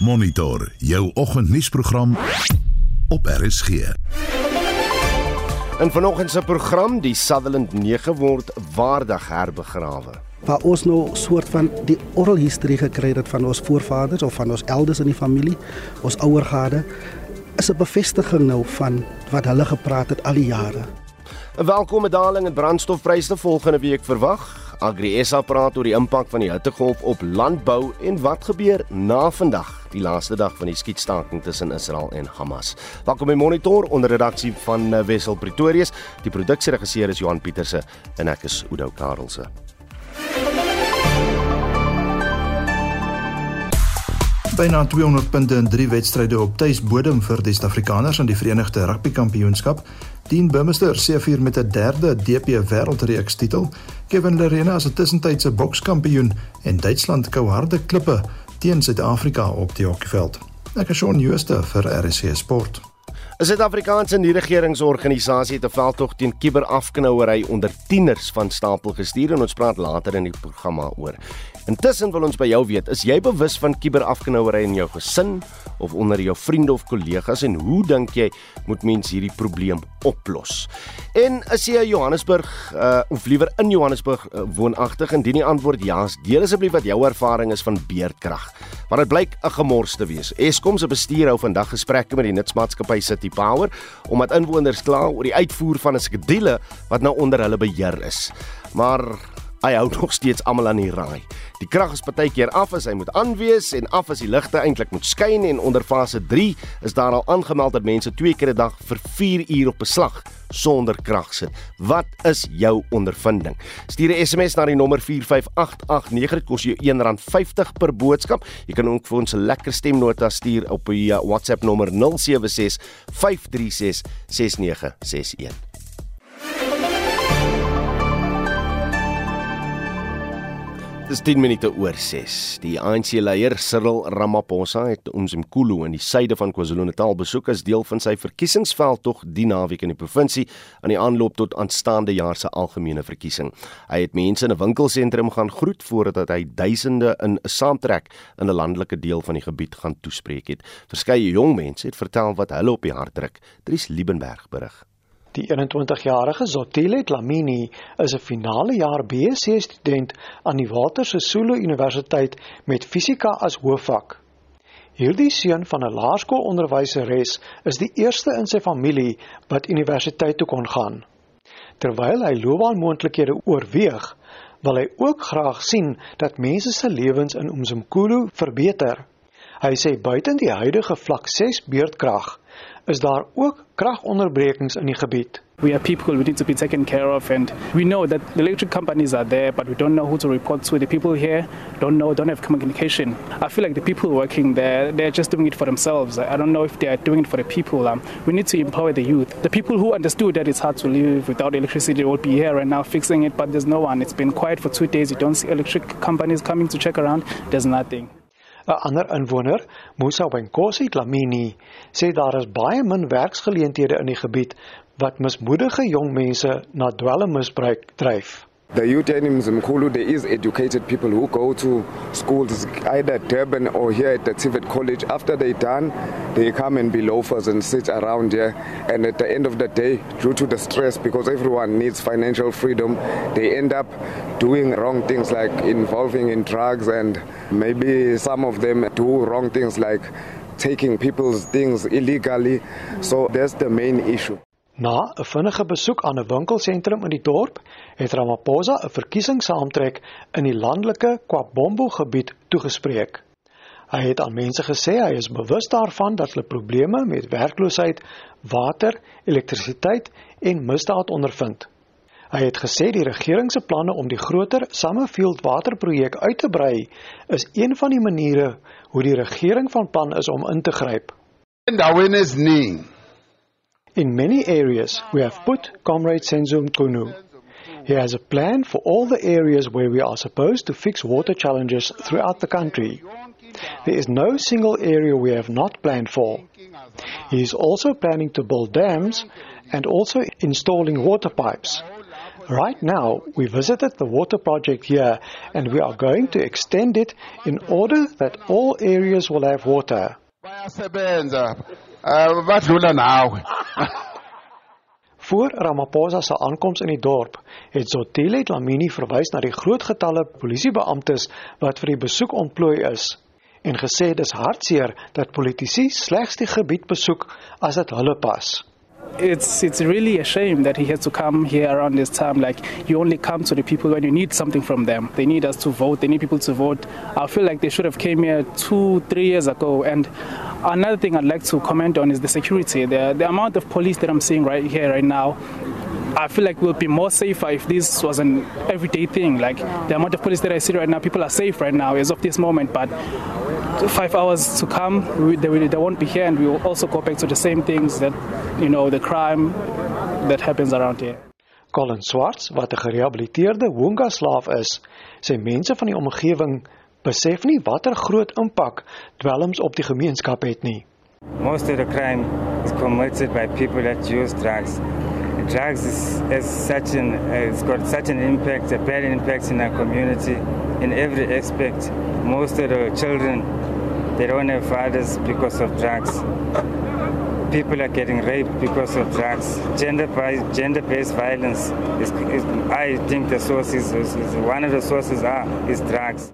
Monitor jou oggendnuusprogram op RSG. In vanoggend se program die Sutherland 9 word waardig herbegrawe. waar ons nou soort van die oral history gekry het van ons voorvaders of van ons elders in die familie, ons ouergade, is 'n bevestiging nou van wat hulle gepraat het al die jare. 'n Welkome daling in brandstofpryse volgende week verwag. AgriSA praat oor die impak van die hittegolf op landbou en wat gebeur na vandag, die laaste dag van die skietstaking tussen Israel en Hamas. Welkom by Monitor onder redaksie van eh, Wessel Pretorius. Die produksieregisseur is Johan Pieterse en ek is Udo Karelse. Byna 200 punte in 3 wedstryde op tuisbodem vir die Suid-Afrikaners aan die Verenigde Rugby Kampioenskap. Dean Burmester seëvier met 'n derde DP Wêreldreeks titel. Kevin Lerena is 'n tussentydse bokskampioen en Duitsland kou harde klippe teen Suid-Afrika op die hokkieveld. Ek is Shaun Jooste vir RSC Sport. 'n Suid-Afrikaanse nie-regeringsorganisasie het 'n veldtog teen kiberafknouery onder tieners van stapel gestuur en ons praat later in die programma oor. Intussen wil ons by jou weet, is jy bewus van kiberafknouery in jou gesin of onder jou vriende of kollegas en hoe dink jy moet mens hierdie probleem oplos? En is jy in Johannesburg uh, of liewer in Johannesburg uh, woonagtig? Indien die antwoord ja is, deel asseblief wat jou ervaring is van beerdkrag. Want dit blyk 'n gemors te wees. Eskom se bestuur hou vandag gesprekke met die nutsmaatskappy City Power omdat inwoners kla oor die uitvoer van 'n skedule wat nou onder hulle beheer is. Maar hy hou nog steeds almal aan die raai. Die krag is partykeer af as hy moet aanwees en af as die ligte eintlik moet skyn en onder fase 3 is daar al aangemeld dat mense twee keer 'n dag vir 4 uur op beslag sonder krag sit. Wat is jou ondervinding? Stuur 'n SMS na die nommer 45889 dit kos jou R1.50 per boodskap. Jy kan ook vir ons 'n lekker stemnota stuur op die WhatsApp nommer 076 536 6961. Dis 10 minute oor 6. Die ANC-leier Cyril Ramaphosa het Umzimkhulu in die suide van KwaZulu-Natal besoek as deel van sy verkiesingsveldtog die naweek in die provinsie aan die aanloop tot aanstaande jaar se algemene verkiesing. Hy het mense in 'n winkelsentrum gaan groet voordat hy duisende in 'n saamtrek in 'n landelike deel van die gebied gaan toespreek het. Verskeie jong mense het vertel wat hulle op die hart druk. Dries Liebenberg berig. Die 21-jarige Zotile Dlamini is 'n finale jaar BSc student aan die Walter Sisulu Universiteit met fisika as hoofvak. Hierdie seun van 'n laerskoolonderwyseres is die eerste in sy familie wat universiteit toe kon gaan. Terwyl hy loopbaanmoontlikhede oorweeg, wil hy ook graag sien dat mense se lewens in Umzimkhulu verbeter. Hy sê buiten die huidige vlak 6 beurtkrag is daar ook kragonderbrekings in die gebied. We are people we need to be taken care of and we know that the electric companies are there but we don't know who to report to. The people here don't know, don't have communication. I feel like the people working there, they're just doing it for themselves. I don't know if they are doing it for the people. Um, we need to empower the youth. The people who understood that it's hard to live without electricity will be here right now fixing it but there's no one. It's been quiet for two days. You don't see electric companies coming to check around. There's nothing. 'n Ander inwoner, Musa Wenkosi Dlamini, sê daar is baie min werksgeleenthede in die gebied wat mismoedige jong mense na dwelmmisbruik dryf. The youth in Mzimkhulu, there is educated people who go to schools either Durban or here at the Tivet College. After they're done, they come and be loafers and sit around here. And at the end of the day, due to the stress, because everyone needs financial freedom, they end up doing wrong things like involving in drugs and maybe some of them do wrong things like taking people's things illegally. So that's the main issue. Na 'n vinnige besoek aan 'n winkelsentrum in die dorp, het Ramaphosa 'n verkiesingssaamtrek in die landelike Kwabombo gebied toegespreek. Hy het aan mense gesê hy is bewus daarvan dat hulle probleme met werkloosheid, water, elektrisiteit en misdaad ondervind. Hy het gesê die regering se planne om die groter Summerfield waterprojek uit te brei is een van die maniere hoe die regering van plan is om in te gryp. endaweni eziningi In many areas, we have put Comrade Senzo Mkunu. He has a plan for all the areas where we are supposed to fix water challenges throughout the country. There is no single area we have not planned for. He is also planning to build dams and also installing water pipes. Right now, we visited the water project here and we are going to extend it in order that all areas will have water. Voor Ramaphosa se aankoms in die dorp, het Zotile Dlamini verwys na die groot getalle polisiebeamptes wat vir die besoek ontplooi is en gesê dis hartseer dat politici slegs die gebied besoek as dit hulle pas. It's it's really a shame that he has to come here around this time. Like you only come to the people when you need something from them. They need us to vote. They need people to vote. I feel like they should have came here two, three years ago. And another thing I'd like to comment on is the security. The the amount of police that I'm seeing right here right now. I feel like we'll be more safer if this was an everyday thing. Like the amount of police that I see right now, people are safe right now as of this moment. But five hours to come, we, they, they won't be here, and we will also go back to the same things that, you know, the crime that happens around here. Colin Swarts, wat 'n gerehabiliteerde Wonga slaaf is, sê mense van die omgewing besef nie watter groot impak dwelms op die gemeenskap het nie. Most of the crime is committed by people that use drugs. Drugs is, is such an uh, it's got such an impact, a bad impact in our community in every aspect. Most of the children they don't have fathers because of drugs. People are getting raped because of drugs. Gender gender based violence is, is I think the source is, is, is one of the sources are is drugs.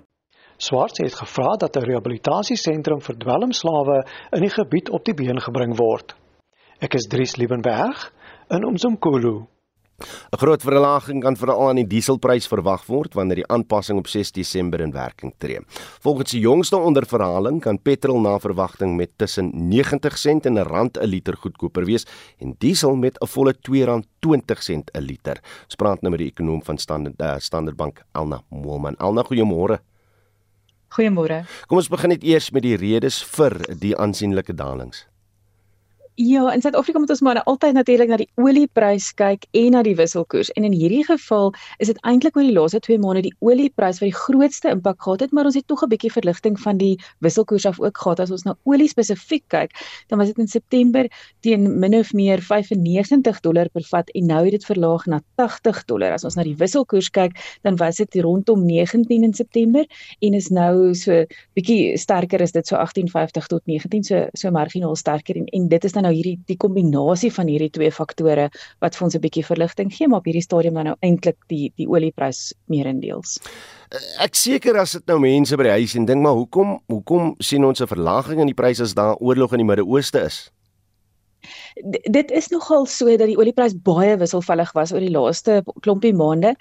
Swarts het gevra dat 'n rehabilitasiesentrum vir dwelmslawe in die gebied op die been gebring word. Ek is Dries Liebenberg in Umzimkulu. 'n Groot verlaging kan veral aan die dieselprys verwag word wanneer die aanpassing op 6 Desember in werking tree. Volgens die jongste onderverhaling kan petrol na verwagting met tussen 90 sent en 'n rand 'n liter goedkoper wees en diesel met 'n volle R2.20 sent 'n liter. Ons praat nou met die ekonom van Standard uh, Standard Bank Elna Moelman. Elna, goeiemôre. Goeiemôre. Kom ons begin net eers met die redes vir die aansienlike dalings. Ja, in Suid-Afrika moet ons maar altyd natuurlik na die olieprys kyk en na die wisselkoers. En in hierdie geval is dit eintlik oor die laaste 2 maande die olieprys wat die grootste impak gehad het, maar ons het tog 'n bietjie verligting van die wisselkoers af ook gehad. As ons na olie spesifiek kyk, dan was dit in September teen min of meer 95 dollar per vat en nou het dit verlaag na 80 dollar. As ons na die wisselkoers kyk, dan was dit rondom 19 in September en is nou so bietjie sterker is dit so 18.50 tot 19 so so marginaal sterker en en dit is dan nou hierdie die kombinasie van hierdie twee faktore wat vir ons 'n bietjie verligting gee maar op hierdie stadium dan nou eintlik die die olieprys meerendeels. Ek seker as dit nou mense by die huis en dink maar hoekom hoekom sien ons 'n verlaging in die pryse as daar oorlog in die Midde-Ooste is? D dit is nogal so dat die olieprys baie wisselvallig was oor die laaste klompie maande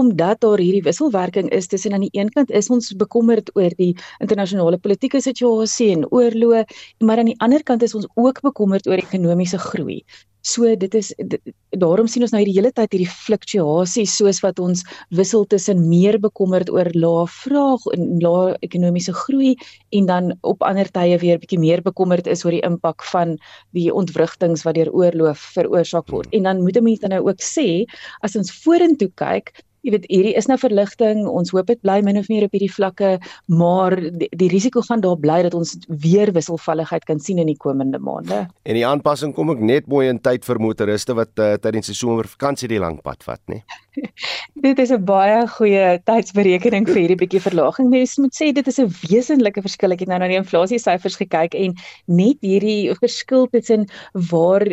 omdat daar hierdie wisselwerking is tussen aan die een kant is ons bekommerd oor die internasionale politieke situasie en oorloë maar aan die ander kant is ons ook bekommerd oor ekonomiese groei. So dit is dit, daarom sien ons nou hierdie hele tyd hierdie fluktuasies soos wat ons wissel tussen meer bekommerd oor lae vraag en lae ekonomiese groei en dan op ander tye weer bietjie meer bekommerd is oor die impak van die ontwrigtings wat deur oorloof veroorsaak word. En dan moet 'n mens dan nou ook sê as ons vorentoe kyk Jy weet hierdie is nou verligting. Ons hoop dit bly min of meer op hierdie vlakke, maar die, die risiko gaan daar bly dat ons weer wisselvalligheid kan sien in die komende maande. En die aanpassing kom ook net mooi in tyd vir motoriste wat uh, tydens die somervakansie die lang pad vat, nê? dit is 'n baie goeie tydsberekening vir hierdie bietjie verlaging. Mens moet sê dit is 'n wesenlike verskil. Ek het nou na die inflasie syfers gekyk en net hierdie verskil tussen waar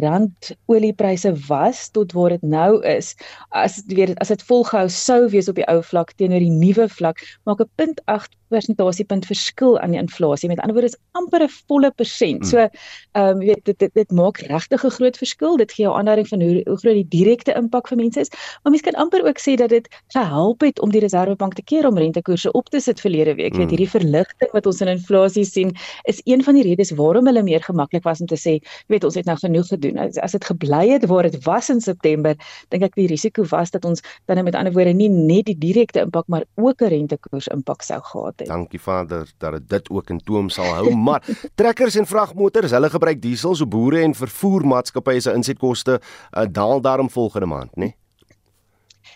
rand oliepryse was tot waar dit nou is. As weet as dit volgehou sou wees op die ou vlak teenoor die nuwe vlak, maak 'n 0.8 persentasiepunt verskil aan die inflasie. Met ander woorde is amper 'n volle persent. So, ehm um, weet dit dit, dit maak regtig 'n groot verskil. Dit gee jou aanduiding van hoe hoe groot die direkte impak vir mense is. Maar mens kan amper ook sê dat dit gehelp het om die Reserwebank te keer om rentekoerse op te sit verlede week. Weet hierdie verligting wat ons in inflasie sien, is een van die redes waarom hulle meer gemaklik was om te sê, weet ons het nou genoeg gedoen. As, as dit gebly het waar dit was in September, dink ek die risiko was dat ons dan met ander woorde nie net die direkte impak maar ook 'n rentekoers impak sou gehad het. Dankie Vader dat dit ook in toom sal hou. Maar trekkers en vragmotors, hulle gebruik diesel, so boere en vervoermaatskappye se insetkoste uh, daal daarom volgende maand, né? Nee?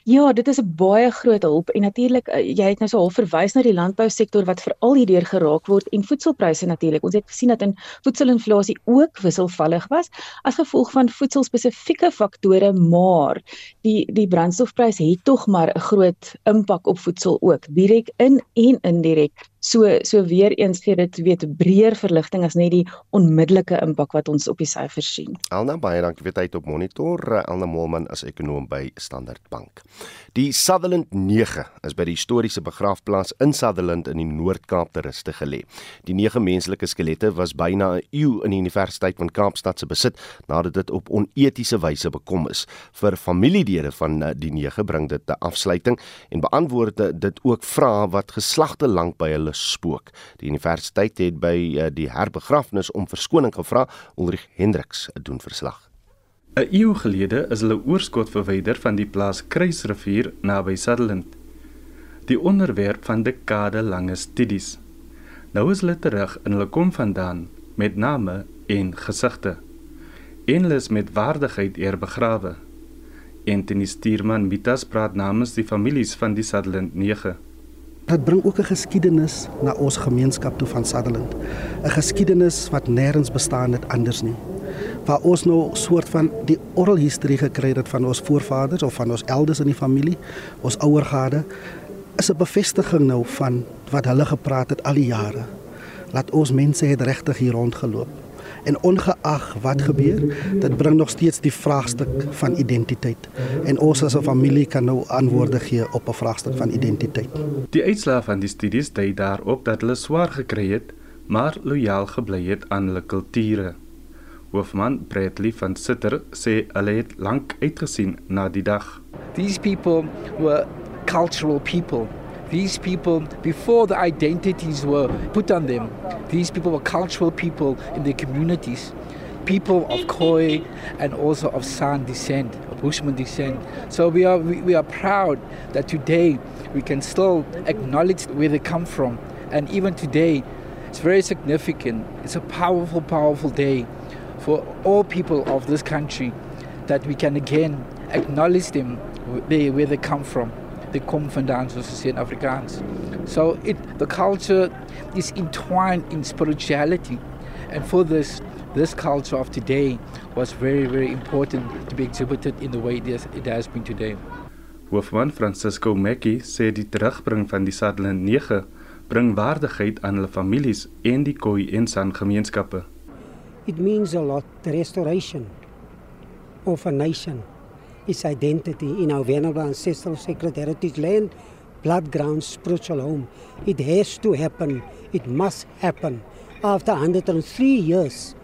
Ja, dit is 'n baie groot hulp en natuurlik eh, jy het nou so half verwys na die landbousektor wat veral hierdeur geraak word en voedselpryse natuurlik. Ons het gesien dat in voedselinflasie ook wisselvallig was as gevolg van voedselspesifieke faktore, maar die die brandstofprys het tog maar 'n groot impak op voedsel ook, direk in en indirek. So so weer eens gee dit weet breër verligting as net die onmiddellike impak wat ons op die syfers sien. Elna baie dankie vir tyd op monitor. Elna Molman as ekonom by Standard Bank. Die Sutherland 9 is by die historiese begrafplaas in Sutherland in die Noord-Kaap te ruste gelê. Die nege menslike skelette was byna 'n eeu in die Universiteit van Kaapstad se besit nadat dit op onetiese wyse bekom is. Vir familielede van eh, die nege bring dit 'n afsluiting en beantwoord dit ook vrae wat geslagte lank by hulle spook. Die universiteit het by uh, die herbegrafnis om verskoning gevra. Ulrich Hendriks doen verslag. 'n Eeu gelede is hulle oorskot verwyder van die plaas Kruisrivier naby Sutherland. Die onderwerp van dekade lange studies. Nou is hulle terug in hulle kom vandaan met name en gesigte. En hulle is met waardigheid eer begrawe. Anthony Stuurman Mitas praat namens die families van die Sutherland 9. Dit bring ook 'n geskiedenis na ons gemeenskap toe van Sutherland. 'n Geskiedenis wat nêrens bestaan het anders nie. Waar ons nou soort van die oral history gekry het van ons voorvaders of van ons elders in die familie, ons ouergade, is 'n bevestiging nou van wat hulle gepraat het al die jare. Laat ons mense het regtig hier rondgeloop. En ongeag wat gebeur, dit bring nog steeds die vraagstuk van identiteit. En ons as 'n familie kan nou antwoorde gee op 'n vraagstuk van identiteit. Die uitslae van die studies dui daarop dat hulle swaar gekry het, maar lojaal gebly het aan hulle kulture. Hoofman Bradley van Sitter sê hulle het lank uitgesien na die dag. These people were cultural people These people, before the identities were put on them, these people were cultural people in their communities, people of Khoi and also of San descent, of Bushman descent. So we are, we, we are proud that today we can still acknowledge where they come from. And even today, it's very significant. It's a powerful, powerful day for all people of this country that we can again acknowledge them where, where they come from. They kom vandaan soos gesê in Afrikaans. So it the culture is entwined in spirituality and for this this culture of today was very very important to be exhibited in the way it, is, it has been today. Hoofman Francisco Mackie sê die terugbring van die Sutherland 9 bring waardigheid aan hulle families en die Khoi en San gemeenskappe. It means a lot the restoration of a nation its identity in our venerable ancestral sacred heritage land, blood ground, spiritual home. It has to happen. It must happen. After 103 years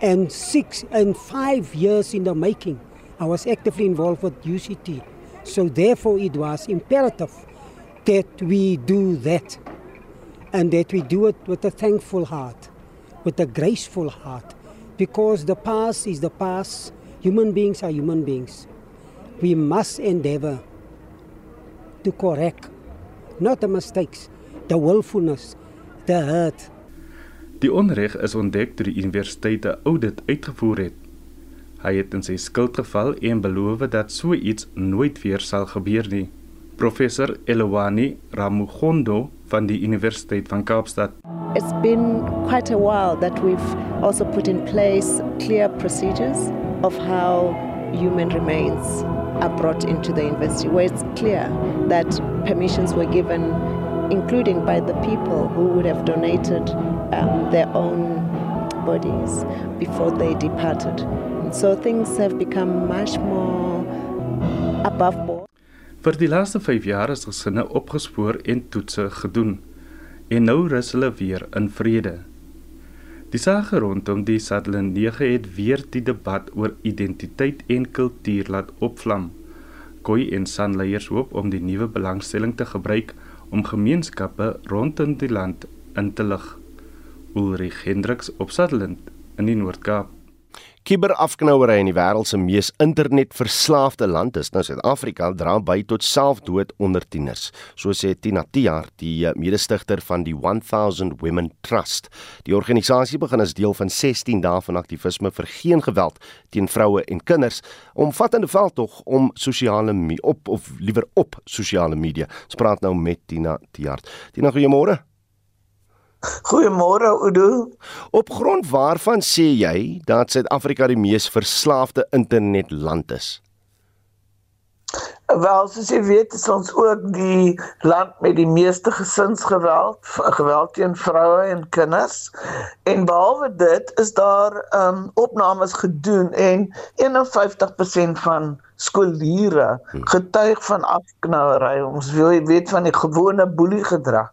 and six and five years in the making, I was actively involved with UCT. So therefore it was imperative that we do that and that we do it with a thankful heart, with a graceful heart, because the past is the past Human beings are human beings. We must endeavor to correct not the mistakes, the willfulness, the hurt. Die onreg is ontdek deur die universiteit 'n audit uitgevoer het. Hy het in sy skuld geval en beloof dat so iets nooit weer sal gebeur nie. Professor Elwani Ramugondo van die Universiteit van Kaapstad. It's been quite a while that we've also put in place clear procedures of how human remains are brought into the university, where it's clear that permissions were given, including by the people who would have donated um, their own bodies before they departed. So things have become much more above board. Vir die laaste 5 jaar is gesinne opgespoor en toetse gedoen. En nou rus hulle weer in vrede. Die saak rondom die Sutherland 9 het weer die debat oor identiteit en kultuur laat opvlam. Koi en San leiers hoop om die nuwe belangstelling te gebruik om gemeenskappe rondom die land in te lig. Ulrich Hendriks op Sutherland in die Noord-Kaap. Kiberafknouery in die wêreld se mees internetverslaafde land is nou Suid-Afrika dra by tot selfdood onder tieners. So sê Tina Tiaar, die eh, mede-stigter van die 1000 Women Trust. Die organisasie begin as deel van 16 dae van aktivisme vir geen geweld teen vroue en kinders, omvattende veldtog om sosiale op of liewer op sosiale media. Ons praat nou met Tina Tiaar. Tina, goeiemôre. Goeiemôre Udo. Op grond waarvan sê jy dat Suid-Afrika die mees verslaafde internetland is? Wel, soos jy weet, is ons ook die land met die meeste gesinsgeweld, geweld teen vroue en kinders. En behalwe dit is daar ehm um, opnames gedoen en 51% van skooliere hm. getuig van afknouery. Ons weet van die gewone boelie gedrag.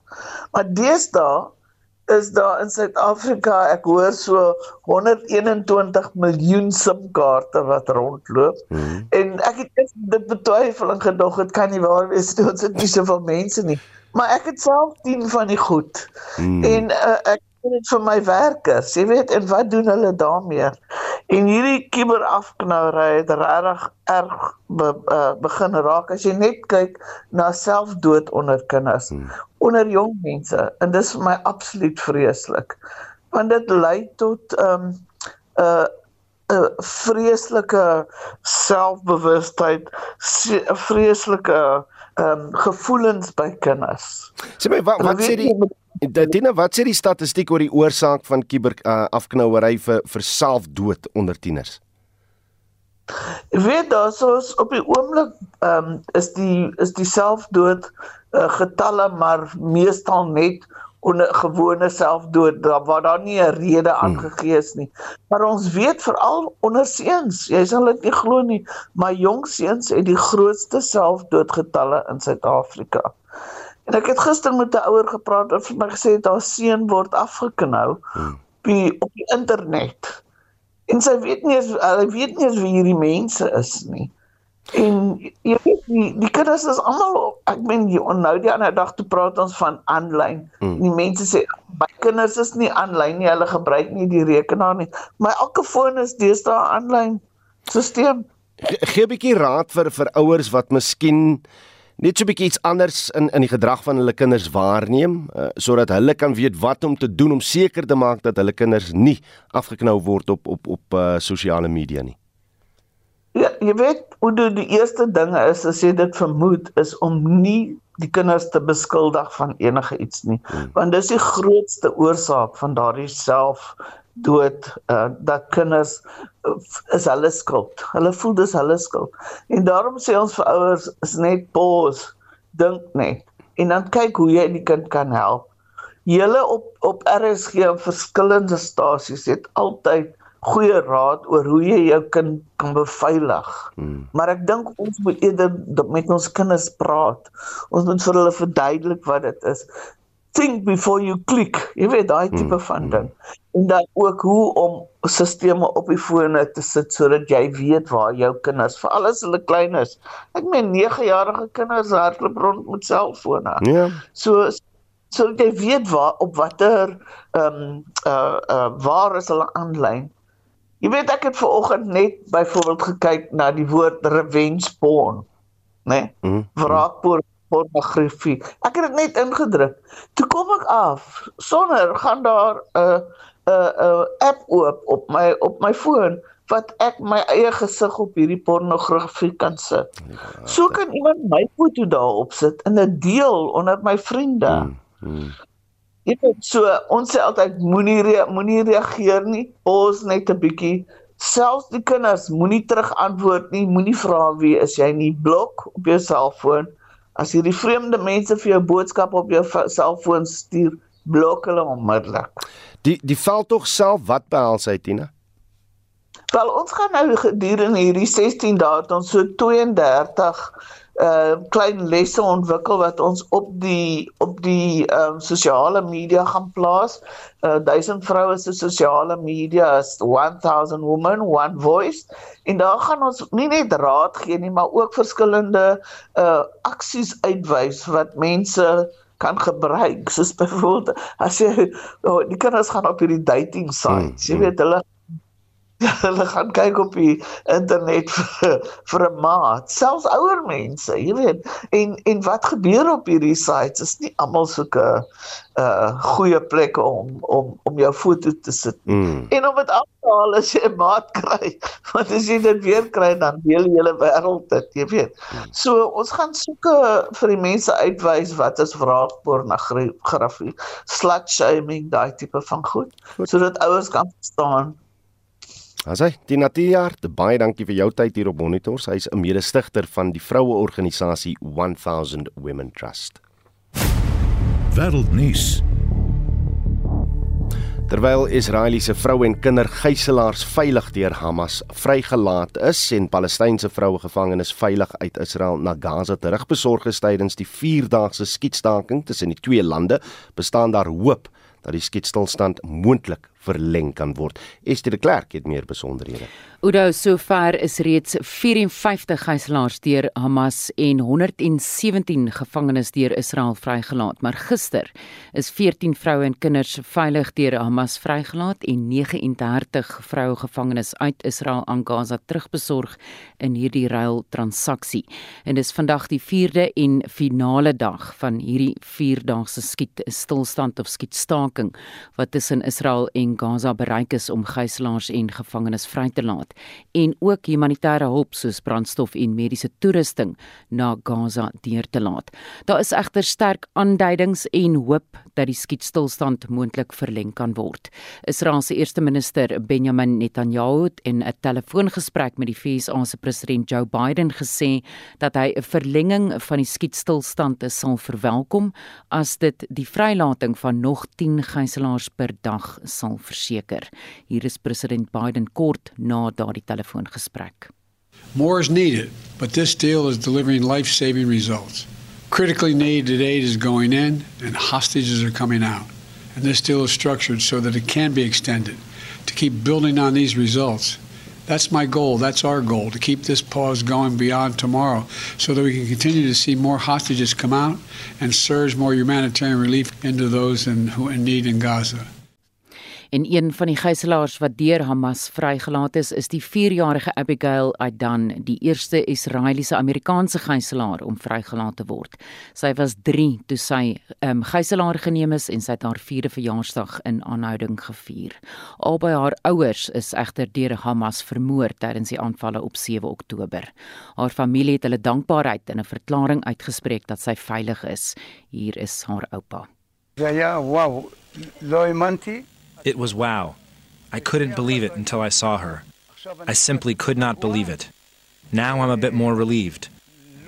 Maar deesdae is daar in Suid-Afrika, ek hoor so 121 miljoen SIM-kaarte wat rondloop. Hmm. En ek het dit betwyfel en gedog dit kan nie waar wees nie, ons het nie soveel mense nie. Maar ek het self 10 van die goed. Hmm. En uh, ek doen dit vir my werkers. Jy weet, en wat doen hulle daarmee? En hierdie kiberafknouery het regtig erg be, uh, begin raak as jy net kyk na selfdood onder kinders, hmm. onder jong mense en dis vir my absoluut vreeslik. Want dit lei tot 'n um, 'n uh, 'n uh, vreeslike selfbewustheid, vreeslike ehm um, gevoelens by kinders. Sê my wat wat sê die Dina, wat sê die statistiek oor die oorsaak van kiber uh, afknouery vir vir selfdood onder tieners? Ek weet daarsoos op die oomblik ehm um, is die is die selfdood uh, getalle maar meestal net onder gewone selfdood waar daar nie 'n rede hmm. aangegee is nie. Maar ons weet veral onder seuns, jy sal dit nie glo nie, maar jong seuns het die grootste selfdoodgetalle in Suid-Afrika. En ek het gister met 'n ouer gepraat en vir my gesê dat haar seun word afgeknou hmm. by op die internet. En sy weet nie as hy weet nie as wie hierdie mense is nie. En jy weet die, die kinders is almal ek meen jy onthou die ander dag toe praat ons van aanlyn. Hmm. Die mense sê my kinders is nie aanlyn nie, hulle gebruik nie die rekenaar nie. Maar elke foon is deesdae aanlyn stelsel. Gee 'n bietjie raad vir vir ouers wat miskien net so 'n bietjie iets anders in in die gedrag van hulle kinders waarneem uh, sodat hulle kan weet wat om te doen om seker te maak dat hulle kinders nie afgeknou word op op op uh, sosiale media nie. Ja, jy weet, hoe die, die eerste dinge is as jy dit vermoed is om nie die kinders te beskuldig van enige iets nie, hmm. want dis die grootste oorsaak van daardie self dood uh, dat kinders uh, is hulle skuld. Hulle voel dis hulle skuld. En daarom sê ons vir ouers is net pause, dink net en dan kyk hoe jy die kind kan help. Julle op op RSG en verskillende stasies het altyd goeie raad oor hoe jy jou kind kan beveilig. Hmm. Maar ek dink ons moet eerder met ons kinders praat. Ons moet vir hulle verduidelik wat dit is think before you click. Jy weet daai hmm, tipe mm. van ding. En dan ook hoe om stelsels op die fone te sit sodat jy weet waar jou kinders, vir alles hulle klein is. Ek meen 9-jarige kinders hardloop rond met selfone. Ja. Yeah. So so jy weet waar op watter ehm um, uh uh waar is hulle aanlyn. Jy weet ek het ver oggend net byvoorbeeld gekyk na die woord revenge porn, né? Nee? Mm. Wraakporn pornografie. Ek het dit net ingedruk. Toe kom ek af sonder gaan daar 'n uh, 'n uh, 'n uh, app oop op my op my foon wat ek my eie gesig op hierdie pornografie kan sit. So kan iemand my foto daarop sit en dit deel onder my vriende. Hmm, hmm. Ek het so ons sê altyd moenie rea, moenie reageer nie. Pos net 'n bietjie. Selfs die kinders moenie terug antwoord nie. Moenie vra wie is jy nie. Blok op jou selfoon. As hierdie vreemde mense vir jou boodskap op jou selfoon stuur, blok hulle onmiddellik. Die die veldtog self wat behels hy Tina? Wel ons gaan nou gedurende hierdie 16 dae tot so 32 uh klein lesse ontwikkel wat ons op die op die ehm uh, sosiale media gaan plaas. Uh duisend vroue se sosiale media is 1000 women one voice en daar gaan ons nie net raad gee nie, maar ook verskillende uh aksies uitwys wat mense kan gebruik. Soos byvoorbeeld as jy oh, die kinders gaan op hierdie dating sites, jy hmm, weet hulle hulle gaan kyk op die internet vir vir 'n maat, selfs ouer mense, jy weet. En en wat gebeur op hierdie sites is nie almal sulke uh goeie plekke om om om jou foto te sit. Mm. En om dit af te haal as jy 'n maat kry, want as jy dit weer kry dan deel jy hele wêreld dit, jy weet. So ons gaan soeke vir die mense uitwys wat is wraakpornografie, slut shaming, daai tipe van goed, sodat ouers kan verstaan Asai, Tina Tiaar, baie dankie vir jou tyd hier op Monitor. Sy is 'n mede-stigter van die vroueorganisasie 1000 Women Trust. Wêreldnuus. Terwyl Israeliese vroue en kindergijslaers veilig deur Hamas vrygelaat is en Palestynse vroue gevangenes veilig uit Israel na Gaza terugbesorg is tydens die 4-daagse skietstaking tussen die twee lande, bestaan daar hoop dat die skietstilstand moontlik verleng kan word. Esther de Klerk het meer besonderhede. Oudo sover is reeds 54 gijslaers deur Hamas en 117 gevangenes deur Israel vrygelaat, maar gister is 14 vroue en kinders veilig deur Hamas vrygelaat en 39 vroue gevangenes uit Israel aan Gaza terugbesorg in hierdie ruil transaksie. En dis vandag die 4de en finale dag van hierdie 4-daagse skiet stilstand of skietstaking wat tussen Israel en en Gaza bereik is om gijslaers en gevangenes vry te laat en ook humanitêre hulp soos brandstof en mediese toerusting na Gaza deur te laat. Daar is egter sterk aanduidings en hoop dat die skietstilstand moontlik verleng kan word. Israel se eerste minister Benjamin Netanyahu het in 'n telefoongesprek met die VSA se president Joe Biden gesê dat hy 'n verlenging van die skietstilstand sal verwelkom as dit die vrylating van nog 10 gijslaers per dag sal verseker. Hier is president Biden kort na daardie telefoongesprek. More is needed, but this deal is delivering life-saving results. Critically needed aid is going in and hostages are coming out. And this deal is structured so that it can be extended to keep building on these results. That's my goal. That's our goal to keep this pause going beyond tomorrow so that we can continue to see more hostages come out and surge more humanitarian relief into those in, who in need in Gaza. En een van die gijslaers wat deur Hamas vrygelaat is, is die 4-jarige Abigail Aidan, die eerste Israeliese Amerikaanse gijslaer om vrygelaat te word. Sy was 3 toe sy um, gijslaer geneem is en sy het haar 4de verjaarsdag in aanhouding gevier. Albei haar ouers is egter deur Hamas vermoor tydens die aanvalle op 7 Oktober. Haar familie het hulle dankbaarheid in 'n verklaring uitgespreek dat sy veilig is. Hier is haar oupa. Ja ja, wow. Loimanti It was wow. I couldn't believe it until I saw her. I simply could not believe it. Now I'm a bit more relieved.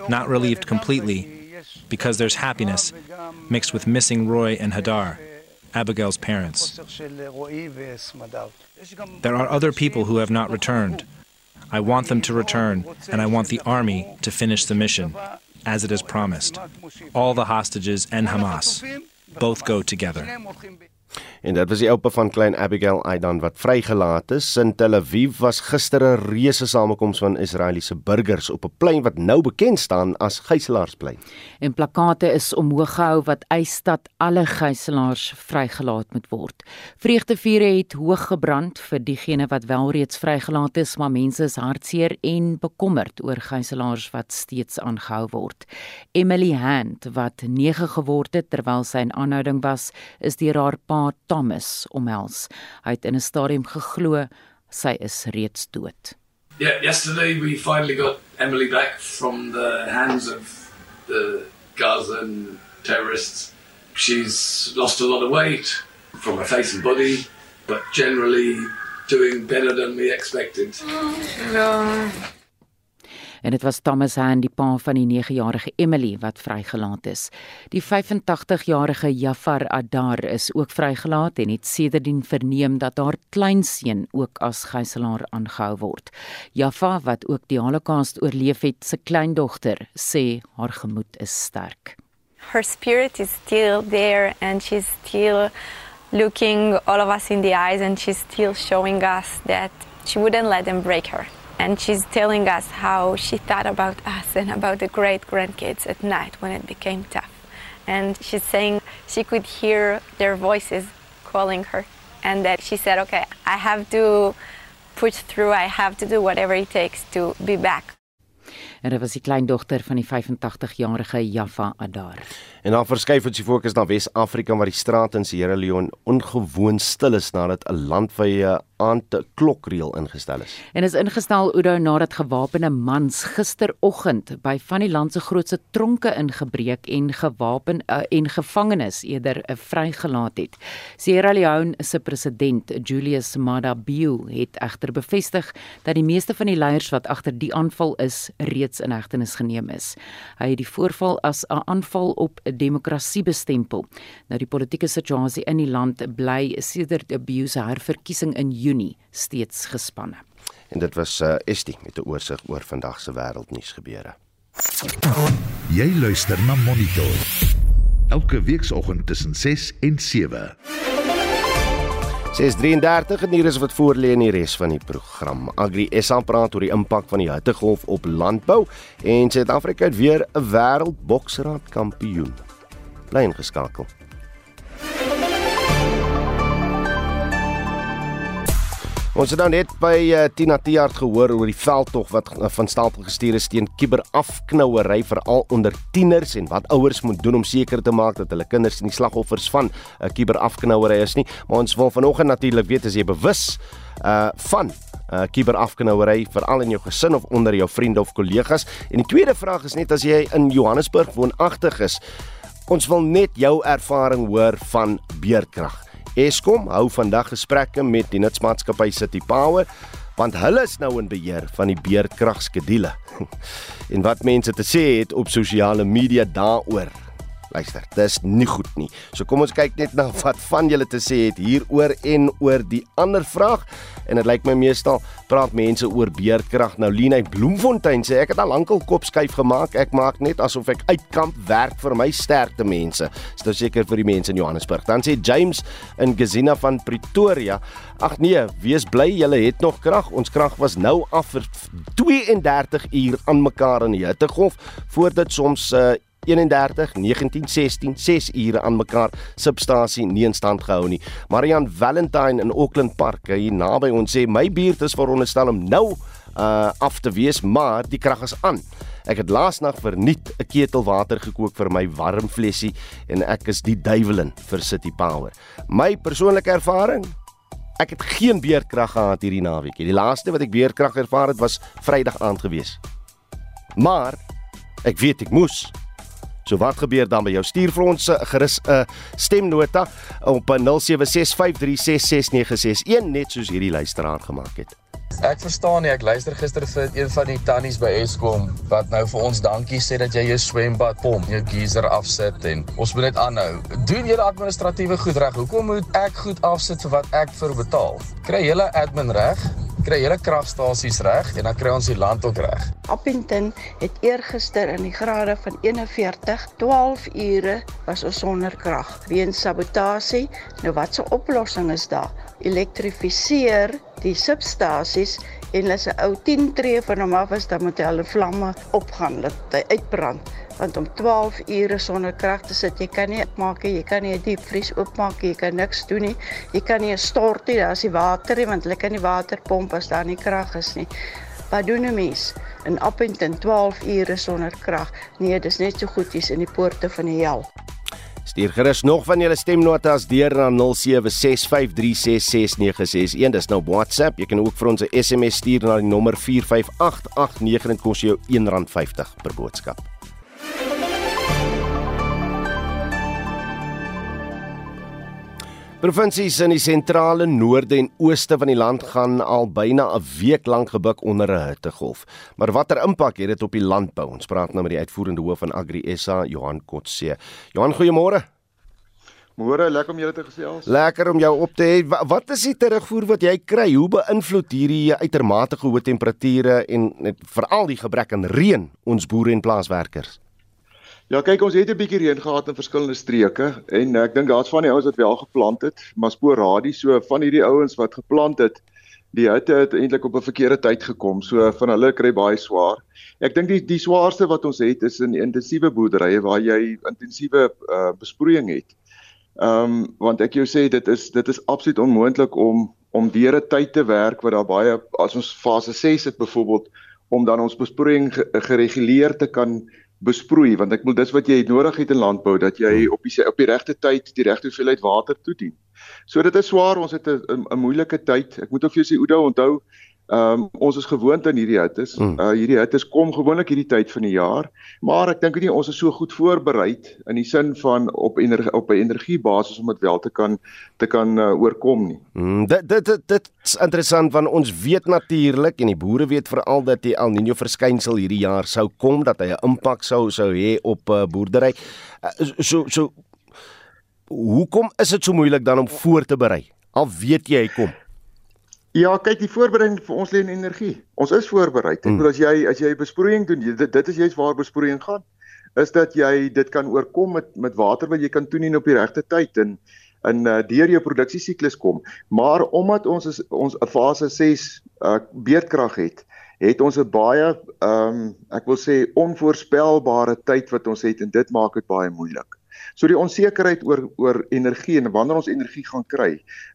Not relieved completely, because there's happiness mixed with missing Roy and Hadar, Abigail's parents. There are other people who have not returned. I want them to return, and I want the army to finish the mission, as it is promised. All the hostages and Hamas both go together. En dit was die oupa van klein Abigail Aidan wat vrygelaat is. In Tel Aviv was gister 'n reuse samekoms van Israeliese burgers op 'n plein wat nou bekend staan as Gijslaarsplein. En plakate is omhoog gehou wat eis dat alle gijslaars vrygelaat moet word. Vreugdevure het hoog gebrand vir diegene wat wel reeds vrygelaat is, maar mense is hartseer en bekommerd oor gijslaars wat steeds aangehou word. Emily Hand wat 9 geword het terwyl sy in aanhouding was, is deur haar pa Thomas omhels. Hy het in 'n stadium geglo sy is reeds dood. Yeah, yesterday we finally got Emily back from the hands of the Gazan terrorists. She's lost a lot of weight from her face and body, but generally doing better than we expected. Oh, no en dit was Thomas Han die pa van die 9-jarige Emily wat vrygelaat is. Die 85-jarige Jafar Adar is ook vrygelaat en het sedertdien verneem dat haar kleinseun ook as gijslaer aangehou word. Jaffa wat ook die Holocaust oorleef het, se kleindogter sê haar gemoed is sterk. Her spirit is still there and she's still looking all of us in the eyes and she's still showing us that she wouldn't let them break her. And she's telling us how she thought about us and about the great grandkids at night when it became tough. And she's saying she could hear their voices calling her, and that she said, Okay, I have to push through. I have to do whatever it takes to be back. En dit was die kleindogter van die 85-jarige Jaffa Adar. En dan verskuif ons die fokus na Wes-Afrika waar die strate in Sierra Leone ongewoon stil is nadat 'n landwyse aand klokreël ingestel is. En is ingestel Oudo nadat gewapende mans gisteroggend by van die land se grootste tronke ingebreek en gewapen uh, en gevangenes eerder uh, vrygelaat het. Sierra Leone se president Julius Maada Bio het egter bevestig dat die meeste van die leiers wat agter die aanval is reeds in hegtenis geneem is. Hy het die voorval as 'n aanval op demokrasie bestempel. Nou die politieke situasie in die land bly sedert Bio se herverkiesing in Junie steeds gespanne. En dit was uh, Estie met 'n oorsig oor vandag se wêreldnuus gebeure. Jy luister na Monitor. Elke weekoggend tussen 6 en 7. 6:33 en hier is wat voor lê in die res van die program. Agri SA praat oor die impak van die hittegolf op landbou en Suid-Afrika het weer 'n wêreldboksraad kampioen. Bly ingeskakel. Ons het nou net by uh, Tina Tiaart gehoor oor die veldtog wat uh, van stapel gestuur is teen kiberafknouery veral onder tieners en wat ouers moet doen om seker te maak dat hulle kinders nie slagoffers van 'n uh, kiberafknouery is nie. Maar ons wil vanoggend natuurlik weet as jy bewus uh van uh kiberafknouery veral in jou gesin of onder jou vriende of kollegas. En die tweede vraag is net as jy in Johannesburg woonagtig is, ons wil net jou ervaring hoor van beerdkrag. Eskom hou vandag gesprekke met die nutsmaatskappy City Power want hulle is nou in beheer van die beerdkragskedule. en wat mense te sê het op sosiale media daaroor. Luister, dis nie goed nie. So kom ons kyk net na wat van julle te sê het hieroor en oor die ander vraag. En dit lyk my meestal praat mense oor beerdkrag. Nou Lina Bloemfontein sê ek het al lankal kop skuif gemaak. Ek maak net asof ek uitkamp werk vir my sterkte mense. Dis nou seker vir die mense in Johannesburg. Dan sê James in Gesina van Pretoria, ag nee, wees bly julle het nog krag. Ons krag was nou af vir 32 uur aan mekaar in die hittegolf voordat soms uh, 31 19 16 6 ure aan mekaar substasie nie in stand gehou nie. Marian Valentine in Auckland Park hier naby ons sê my buurt is veronderstel om nou uh af te wees, maar die krag is aan. Ek het laasnag verniet 'n ketel water gekook vir my warm vlesie en ek is die duiwelin vir City Power. My persoonlike ervaring Ek het geen beerkrag gehad hierdie naweek nie. Die laaste wat ek beerkrag ervaar het was Vrydag aand gewees. Maar ek weet ek moes So wat gebeur dan by jou? Stuur vir ons uh, gerus 'n uh, stemnota op 0765366961 net soos hierdie luisteraar gemaak het. Ek verstaan nie, ek luister gister vir een van die tannies by Eskom wat nou vir ons dankie sê dat jy jou swembad pomp, jou geyser afsit en ons moet net aanhou. Doen julle administratiewe goed reg. Hoekom moet ek goed afsit vir wat ek vir betaal? Kry julle admin reg? Kry hele kragstasies reg en dan kry ons die land ook reg. Appington het eergister in die grade van 41 12 ure was ons sonder krag weens sabotasie. Nou wat se oplossing is daar? Elektrifiseer die substasies en as 'n ou 10 tree van hom af is, dan moet hulle vlamme opgaan, hy uitbrand. Want om 12 ure sonder krag te sit, jy kan nie maak nie, jy kan nie 'n diepvries oopmaak nie, jy kan niks doen nie. Jy kan nie 'n stort nie, daar's die water nie, want hulle kan nie water pomp as daar nie krag is nie. Wat doen 'n mens? In Appington 12 ure sonder krag. Nee, dis net so goed hier's in die poorte van die hel. Stuur gerus nog van julle stemnotas deur na 0765366961. Dis nou WhatsApp. Jy kan ook vir ons 'n SMS stuur na die nommer 45889 en kos jou R1.50 per boodskap. Provinsies in die sentrale noorde en ooste van die land gaan al byna 'n week lank gebuk onder 'n hittegolf. Maar watter impak het dit op die landbou? Ons praat nou met die uitvoerende hoof van Agri SA, Johan Kotse. Johan, goeiemôre. Môre, lekker om julle te gesels. Lekker om jou op te hê. Wat is die terugvoer wat jy kry? Hoe beïnvloed hierdie uitermate hoë temperature en veral die gebrek aan reën ons boere en plaaswerkers? Ja, kyk ons het 'n bietjie reën gehad in verskillende streke en ek dink daar's van die ouens wat wel geplant het, maar sporadie so van hierdie ouens wat geplant het, die hitte het eintlik op 'n verkeerde tyd gekom. So van hulle kry baie swaar. Ek dink die die swaarste wat ons het is in intensiewe boerderye waar jy intensiewe uh, besproeiing het. Ehm um, want ek jou sê dit is dit is absoluut onmoontlik om om deur 'n tyd te werk wat daar baie as ons fase 6 het byvoorbeeld om dan ons besproeiing gereguleer te kan besproei want ek wil dis wat jy nodig het in landbou dat jy hmm. op die op die regte tyd die regte hoeveelheid water toedien. So dit is swaar, ons het 'n 'n moeilike tyd. Ek moet ook vir jou sê Oudo onthou, Ehm um, ons is gewoond aan hierdie hittes. Mm. Uh hierdie hittes kom gewoonlik hierdie tyd van die jaar, maar ek dink nie ons is so goed voorberei in die sin van op energie op 'n energiebasis om dit wel te kan te kan uh, oorkom nie. Mm, dit dit dit is interessant want ons weet natuurlik en die boere weet veral dat die El Niño verskynsel hierdie jaar sou kom dat hy 'n impak sou sou hê op uh, boerdery. Uh, so so hoekom is dit so moeilik dan om voor te berei? Al weet jy hy kom. Ja, kyk, die voorbereiding vir ons lê in energie. Ons is voorberei. Ek hmm. bedoel as jy as jy besproeiing doen, dit, dit is juist waar besproeiing gaan, is dat jy dit kan oorkom met met water wat jy kan toedien op die regte tyd en in uh, deur jou produksiesiklus kom. Maar omdat ons is, ons 'n fase 6 uh, beerdkrag het, het ons 'n baie ehm um, ek wil sê onvoorspelbare tyd wat ons het en dit maak dit baie moeilik. So die onsekerheid oor oor energie en wanneer ons energie gaan kry,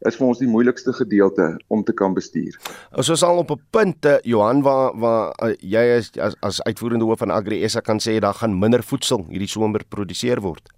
is vir ons die moeilikste gedeelte om te kan bestuur. Ons is al op 'n punt, eh, Johan, waar waar uh, jy is as as uitvoerende hoof van Agri SA kan sê daar gaan minder voedsel hierdie somer geproduseer word.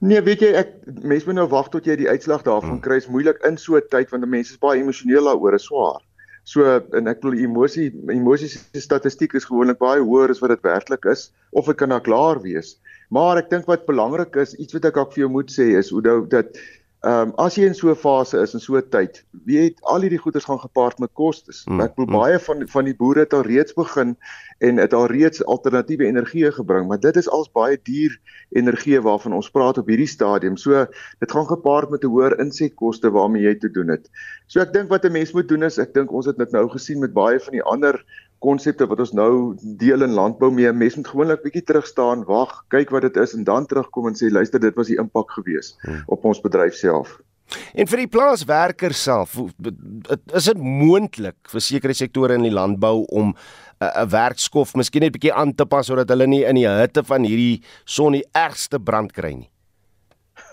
Nee, weet jy, ek mense moet nou wag tot jy die uitslag daarvan hmm. kry. Is moeilik in so 'n tyd want mense is baie emosioneel daaroor, is swaar. So en ek bedoel emosie emosies statistiek is gewoonlik baie hoër as wat dit werklik is of dit kan nou klaar wees. Maar ek dink wat belangrik is, iets wat ek ook vir jou moet sê is hoe dat ehm um, as jy in so 'n fase is in so 'n tyd, weet al hierdie goederes gaan gepaard met kostes. Mm, ek bedoel mm. baie van van die boere het al reeds begin en het al reeds alternatiewe energie gebring, maar dit is als baie duur energie waarvan ons praat op hierdie stadium. So dit gaan gepaard met 'n hoër insetkoste waarmee jy te doen het. So ek dink wat 'n mens moet doen is ek dink ons het dit nou gesien met baie van die ander konsepte wat ons nou deel in landbou mee. Mense moet gewoonlik bietjie terug staan, wag, kyk wat dit is en dan terugkom en sê luister, dit was die impak gewees hmm. op ons bedryf self. En vir die plaaswerkers self, is dit moontlik vir sekere sektore in die landbou om 'n werkskof miskien net bietjie aan te pas sodat hulle nie in die hitte van hierdie son die ergste brand kry nie?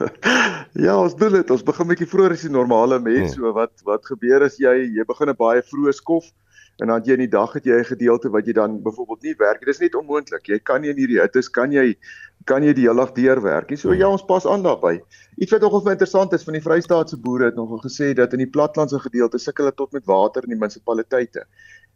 ja, ons doen dit. Ons begin bietjie vroeër as die normale mens. Hmm. So wat wat gebeur as jy jy begin 'n baie vroeë skof en dan jy in die dag het jy 'n gedeelte wat jy dan byvoorbeeld nie werk nie. Dis net onmoontlik. Jy kan nie in hierdie hitte kan jy kan jy die hele dag deur werk nie. So ja, ons pas aan daarbey. Iets wat nogal interessant is van die Vrystaatse boere het nogal gesê dat in die platlandse gedeelte sukkel hulle tot met water in die munisipaliteite.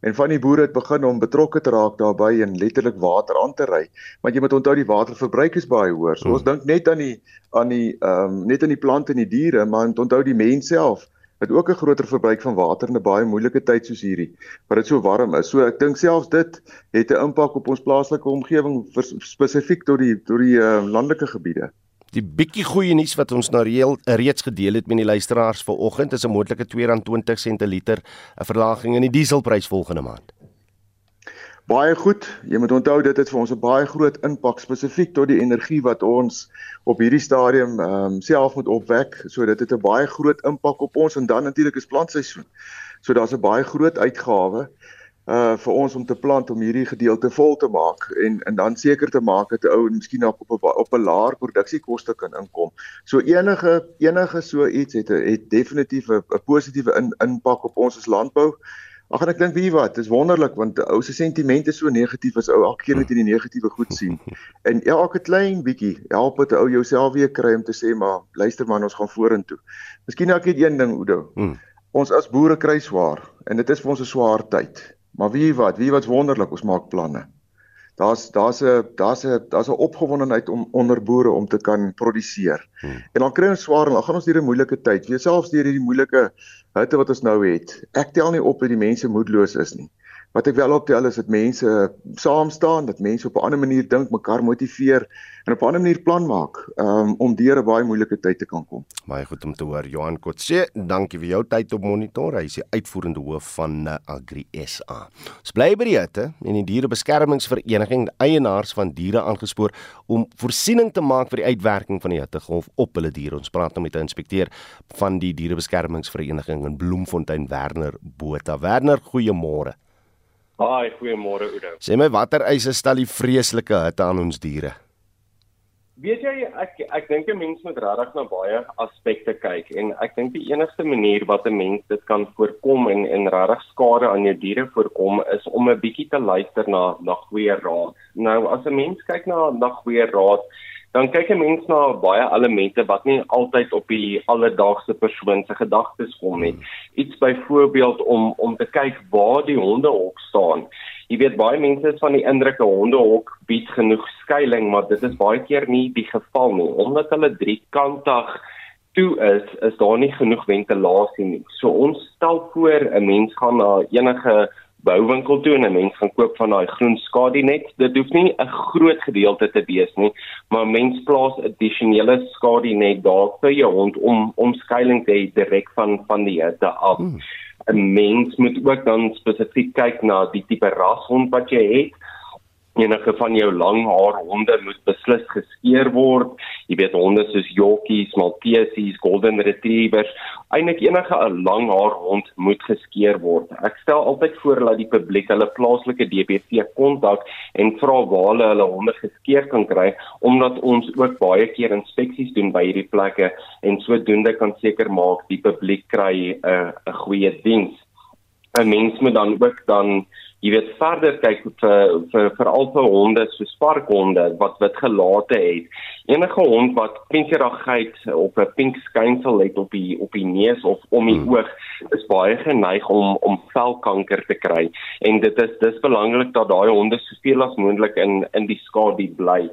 En van die boere het begin om betrokke te raak daarbey en letterlik water aan te ry. Want jy moet onthou die waterverbruik is baie hoër. So ons hmm. dink net aan die aan die ehm um, net aan die plante en die diere, maar onthou die mens self het ook 'n groter verbruik van water in 'n baie moeilike tyd soos hierdie wat dit so warm is. So ek dink selfs dit het 'n impak op ons plaaslike omgewing spesifiek tot die tot die uh, landelike gebiede. Die bietjie goeie nuus wat ons nou reël reeds gedeel het met die luisteraars vanoggend is 'n moontlike R2.20 per liter 'n verlaging in die dieselprys volgende maand. Baie goed. Jy moet onthou dit het vir ons 'n baie groot impak spesifiek tot die energie wat ons op hierdie stadium ehm um, self moet opwek. So dit het 'n baie groot impak op ons en dan natuurlik is plantseisoen. So daar's 'n baie groot uitgawe uh vir ons om te plant om hierdie gedeelte vol te maak en en dan seker te maak dat 'n ou miskien op op op 'n laer produksiekoste kan inkom. So enige enige so iets het het definitief 'n positiewe in, impak op ons as landbou. Ag en ek dink wie wat, dis wonderlik want ou se sentiment is so negatief as ou elke keer net in die negatiewe goed sien. En elke klein bietjie help dit ou jouself weer kry om te sê maar luister man, ons gaan vorentoe. Miskien ek het een ding Oudo. Hmm. Ons as boere kry swaar en dit is vir ons 'n swaar tyd. Maar wie wat, wie wat's wonderlik, ons maak planne. Daar's daar's 'n daar's 'n daar's 'n opgewondenheid om onder boere om te kan produseer. Hmm. En dan kry ons swaar en dan gaan ons deur 'n moeilike tyd. Wie selfs deur hierdie moeilike hitte wat ons nou het. Ek tel nie op dat die mense moedeloos is nie. Wat ek wel optel is dat mense saam staan, dat mense op 'n ander manier dink, mekaar motiveer en op 'n ander manier plan maak um, om deur 'n baie moeilike tyd te kan kom. Baie goed om te hoor Johan Kotse. Dankie vir jou tyd op monitor. Hy is die uitvoerende hoof van uh, Agri SA. Ons bly by die hitte en die dierebeskermingsvereniging eienaars van diere aangespoor om voorsiening te maak vir die uitwerking van die hittegolf op hulle diere. Ons praat nou met 'n inspekteur van die dierebeskermingsvereniging in Bloemfontein Werner Botha. Werner, goeiemôre. Haai, goeiemôre Oudo. Sê my watter eise stel die vreeslike hitte aan ons diere? Weet jy ek ek dink 'n mens moet regtig na baie aspekte kyk en ek dink die enigste manier wat 'n mens dit kan voorkom en en regtig skade aan jou diere voorkom is om 'n bietjie te luister na na goeie raad. Nou as 'n mens kyk na na goeie raad, dan kyk 'n mens na baie elemente wat nie altyd op die alledaagse persoon se gedagtes kom nie. Iets byvoorbeeld om om te kyk waar die honde hok staan jy weet baie mense is van die indruk 'n hondehok bied genoeg skuilings, maar dit is baie keer nie die geval nie omdat hulle driekantig toe is, is daar nie genoeg ventilasie nie. So ons stel voor 'n mens gaan na enige bouwinkel toe en 'n mens gaan koop van daai groen skadinet. Dit hoef nie 'n groot gedeelte te wees nie, maar mens plaas addisionele skadinet daar vir jou hond om om skuilings te hê direk van van die hitte af. Hmm. 'n mens moet ook dan spesifiek kyk na die tipe rashond wat jy het enige van jou langhaar honde moet beslis geskeer word. Jy weet honde soos Yorkies, Malteses, Golden Retrievers, eintlik enige 'n langhaar hond moet geskeer word. Ek stel altyd voor dat die publiek hulle plaaslike DBV kontak en vra waar hulle hulle honde geskeer kan kry omdat ons ook baie keer inspeksies doen by hierdie plekke en sodoende kan seker maak die publiek kry 'n goeie diens. 'n Mens moet dan ook dan jy weet verder kyk vir vir veral vir honde so sparkhonde wat wat gelate het. Enige hond wat pinkerigheid of 'n pink skynsel het op die op die neus of om die hmm. oog is baie geneig om om velkanker te kry en dit is dis belangrik dat daai honde soveel as moontlik in in die skadu bly.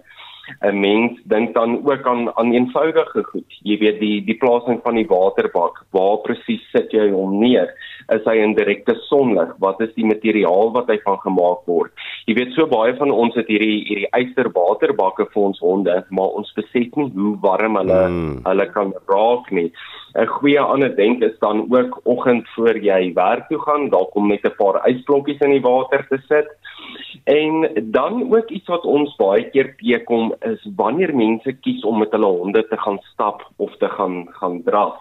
'n mens dink dan ook aan aan eenvoudige goed. Jy weet die die plasing van die waterbak, waar presies sit jy hom neer? Is hy in direkte sonlig? Wat is die materiaal wat hy van gemaak word? Jy weet so baie van ons het hierdie hierdie ysterwaterbakke vir ons honde, maar ons besef nie hoe warm hulle mm. hulle kan raak nie. 'n Goeie ander denk is dan ook oggend voor jy werk toe gaan, dalk om net 'n paar ysblokkies in die water te sit. En dan ook iets wat ons baie keer teekom is wanneer mense kies om met hulle honde te gaan stap of te gaan gaan draf.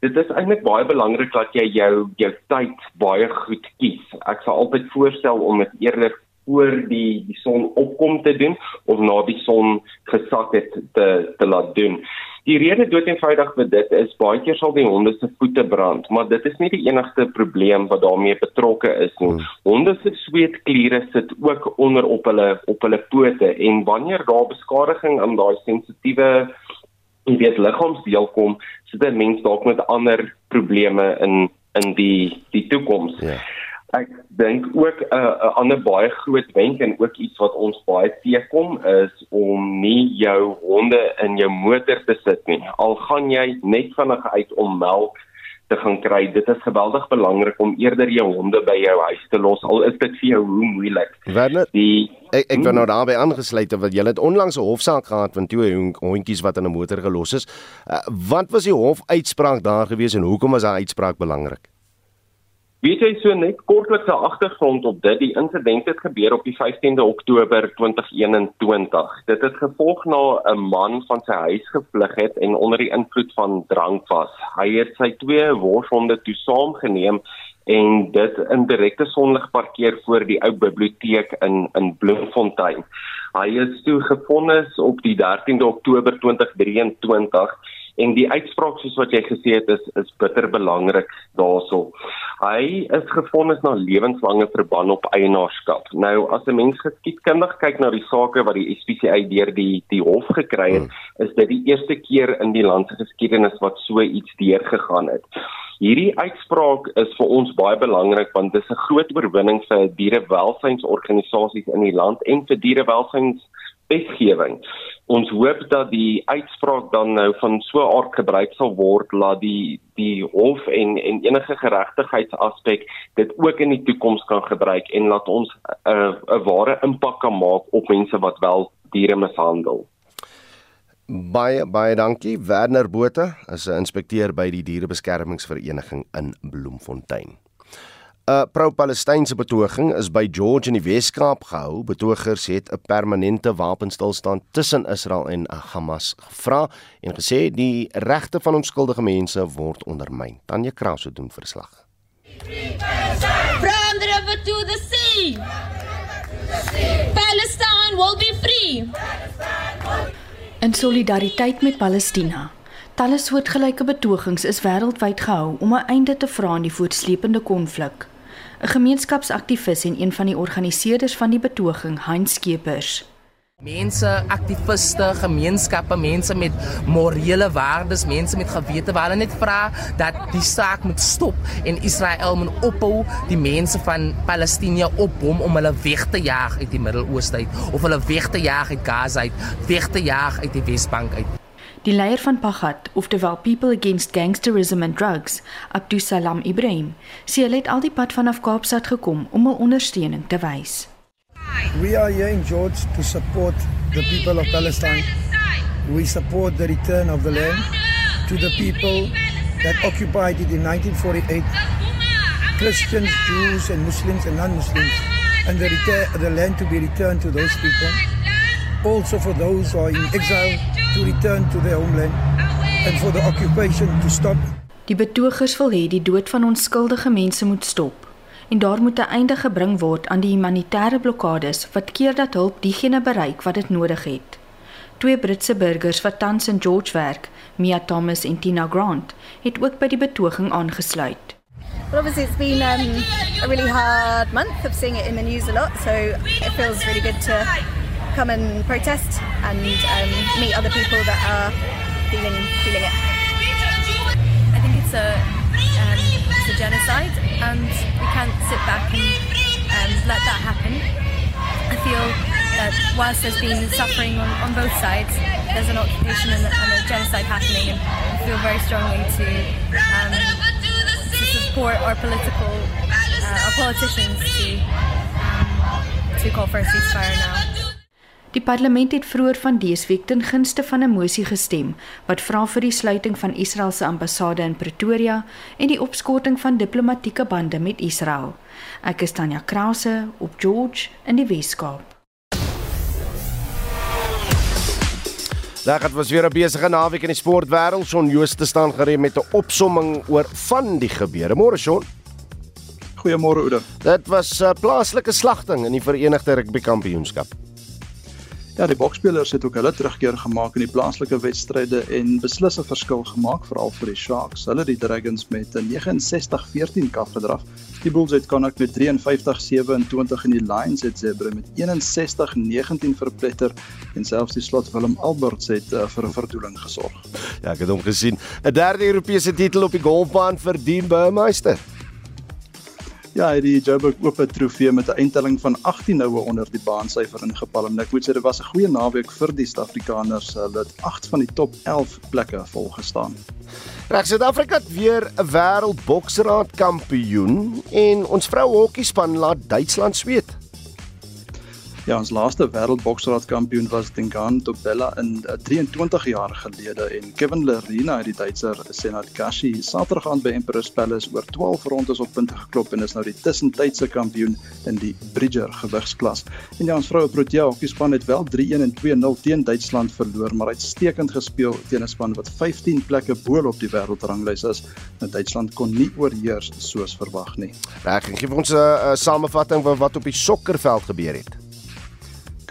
Dit is eintlik baie belangrik dat jy jou jou tyd baie goed kies. Ek sal altyd voorstel om dit eerder voor die die son opkom te doen of na die son gesak het te te laat doen. Die rede dood eenvoudig vir dit is baie keer sal die honde se voete brand, maar dit is nie die enigste probleem wat daarmee betrokke is nie. Hmm. Honde se sweetkliere sit ook onder op hulle op hulle pote en wanneer daar beskadiging aan daai sensitiewe jy weet liggaamsdeel kom, sit 'n mens dalk met ander probleme in in die die toekoms. Ja. Ek dink ook 'n uh, 'n ander baie groot wenk en ook iets wat ons baie teekom is om nie jou honde in jou motor te sit nie. Al gaan jy net vinnig uit om melk te gaan kry, dit is geweldig belangrik om eerder jou honde by jou huis te los al is dit vir jou hoe moeilik. Werner, die ek ek wou nou daarbey aangesluit wat jy het onlangs 'n hofsaak gehad van twee hondjies wat in 'n motor gelos is. Uh, wat was die hofuitspraak daar gewees en hoekom was daai uitspraak belangrik? Weet jy so net kortliks 'n agtergrond op dit. Die insident het gebeur op die 15de Oktober 2021. Dit het gevolg na 'n man van sy huis gevlug het en onder die invloed van drank was. Hy het sy twee worshonde toe saamgeneem en dit in direkte sonlig parkeer voor die ou biblioteek in in Bloemfontein. Hy is toe gefonnis op die 13de Oktober 2023 en die uitspraak soos wat jy gesê het is is bitter belangrik daaroor. Hy is gefonnis na lewenslange verbân op eienaarskap. Nou as 'n mens geskiedkundig kyk na die sake wat die SPCA deur die die hof gekry het, hmm. is dit die eerste keer in die land se geskiedenis wat so iets deurgegaan het. Hierdie uitspraak is vir ons baie belangrik want dit is 'n groot oorwinning vir dierewelsynsorganisasies in die land en vir dierewelsyns wetgewing. Ons hoop dat die uitspraak dan nou van so 'n aard gebruik sal word dat die die hof en en enige geregtigheidsaspek dit ook in die toekoms kan gebruik en laat ons 'n uh, 'n ware impak kan maak op mense wat wel diere mishandel. Baie baie dankie Werner Botha, is 'n inspekteur by die dierebeskermingsvereniging in Bloemfontein. 'n pro-Palestynse betoging is by George in die Wes-Kaap gehou. Betogers het 'n permanente wapenstilstand tussen Israel en Hamas gevra en gesê die regte van onskuldige mense word ondermyn. Tanya Kraus doen verslag. From the river to the sea. Palestine will be free. In solidariteit met Palestina. Talle soortgelyke betogings is wêreldwyd gehou om 'n einde te vra aan die voortsleepende konflik. 'n Gemeenskapsaktivis en een van die organiseerders van die betoging, Heinz Skeepers, Mense, aktiviste, gemeenskappe, mense met morele waardes, mense met gewete waar hulle net vra dat die saak moet stop en Israel moet ophou die mense van Palestina opbom om hulle weg te jaag uit die Midde-Ooste uit of hulle weg te jaag uit Gaza uit, weg te jaag uit die Wesbank uit. Die leier van Pagat, oftewel People Against Gangsterism and Drugs, Abdusalam Ibrahim, sê hy het al die pad vanaf Kaapstad gekom om hul ondersteuning te wys. We are here in George to support the people of Palestine. We support the return of the land to the people that occupied it in 1948 Christians, Jews, and Muslims and non Muslims, and the, the land to be returned to those people. Also, for those who are in exile to return to their homeland, and for the occupation to stop. Die betogers wil hê die dood van onskuldige mense moet stop en daar moet 'n einde gebring word aan die humanitêre blokkades wat keer dat hulp diegene bereik wat dit nodig het. Twee Britse burgers wat tans in George werk, Mia Thomas en Tina Grant, het ook by die betoging aangesluit. Well, obviously, it's been um, a really hard month of seeing it in the news a lot, so it feels really good to come and protest and um, meet other people that are feeling feeling it. I think it's a um, it's a genocide, and we can't sit back and um, let that happen. I feel that whilst there's been suffering on, on both sides, there's an occupation and a, and a genocide happening, and I feel very strongly to um, to support our political uh, our politicians to um, to call for a ceasefire now. Die parlement het vroeër van dese week ten gunste van 'n mosie gestem wat vra vir die sluiting van Israel se ambassade in Pretoria en die opskorting van diplomatieke bande met Israel. Ek is Tanya Krause op George in die Weskaap. Daar het was weer 'n besige naweek in die sportwêreld. Son Jooste staan gereed met 'n opsomming oor van die gebeure. Môre Son. Goeiemôre Oude. Dit was 'n uh, plaaslike slagting in die Verenigde Rugby Kampioenskap. Ja, die bokspelers het ook hulle terugkeer gemaak in die plaaslike wedstryde en beslis 'n verskil gemaak veral vir die Sharks. Hulle die Dragons met 'n 69-14 kaf gedraf. Die Bulls het Connacht met 53-27 en die Lions het Zebra met 61-19 verpletter en selfs die slot Willem Alberts het uh, vir 'n verdoeling gesorg. Ja, ek het hom gesien. 'n Derde Europese titel op die golfbaan verdien Burmeister. Ja, hy het die Joburg Ope trofee met 'n eindtelling van 18 noue onder die baansyfer ingepalm. Ek moet sê dit was 'n goeie naweek vir die Suid-Afrikaners. Hulle het 8 van die top 11 plekke volgestaan. Reg Suid-Afrika het weer 'n wêreldboksraad kampioen en ons vroue hokkiespan laat Duitsland sweet. Ja, ons laaste wêreldboksraad kampioen was Dingaan Tobella in uh, 23 jaar gelede en Kevin Lerena het die Duitser Senat Gashi Saterdag aan by Emperor's Palace oor 12 rondes op punte geklop en is nou die tussentydse kampioen in die Bridger gewigsklas. En ja, ons vroue Protea hokkiespan het wel 3-1 en 2-0 teen Duitsland verloor, maar uitstekend gespeel teen 'n span wat 15 plekke bo op die wêreldranglys is. Nou Duitsland kon nie oorheers soos verwag nie. Reg, gee ons 'n uh, samevatting van wat op die sokkerveld gebeur het.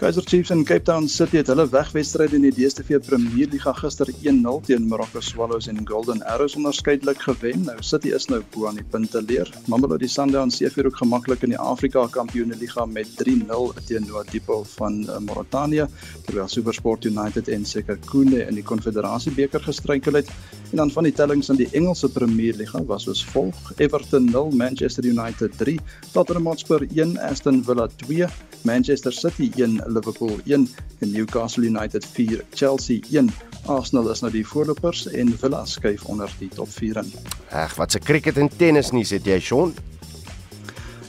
Kaizer Chiefs in Cape Town City het hulle wegwedstryd in die DStv Premier Liga gister 1-0 teen Morocco Swallows en Golden Arrows onderskeidelik gewen. Nou City is nou bo aan die punte leer. Mamelodi Sundowns se vir ook gemaklik in die Afrika Kampioenligga met 3-0 teen Nwadipo van uh, Mauritanië, terwyl SuperSport United en Sekhukhune in die Konfederasie beker gestruikel het. En dan van die tellings in die Engelse Premier Liga was soos volg: Everton 0, Manchester United 3, Tottenham Hotspur 1, Aston Villa 2, Manchester City 1 Liverpool 1 en Newcastle United 4, Chelsea 1. Arsenal is nou die voorlopers en Villa skuif onder die top 4 in. Ag, wat se cricket en tennis nuus het jy, Sean?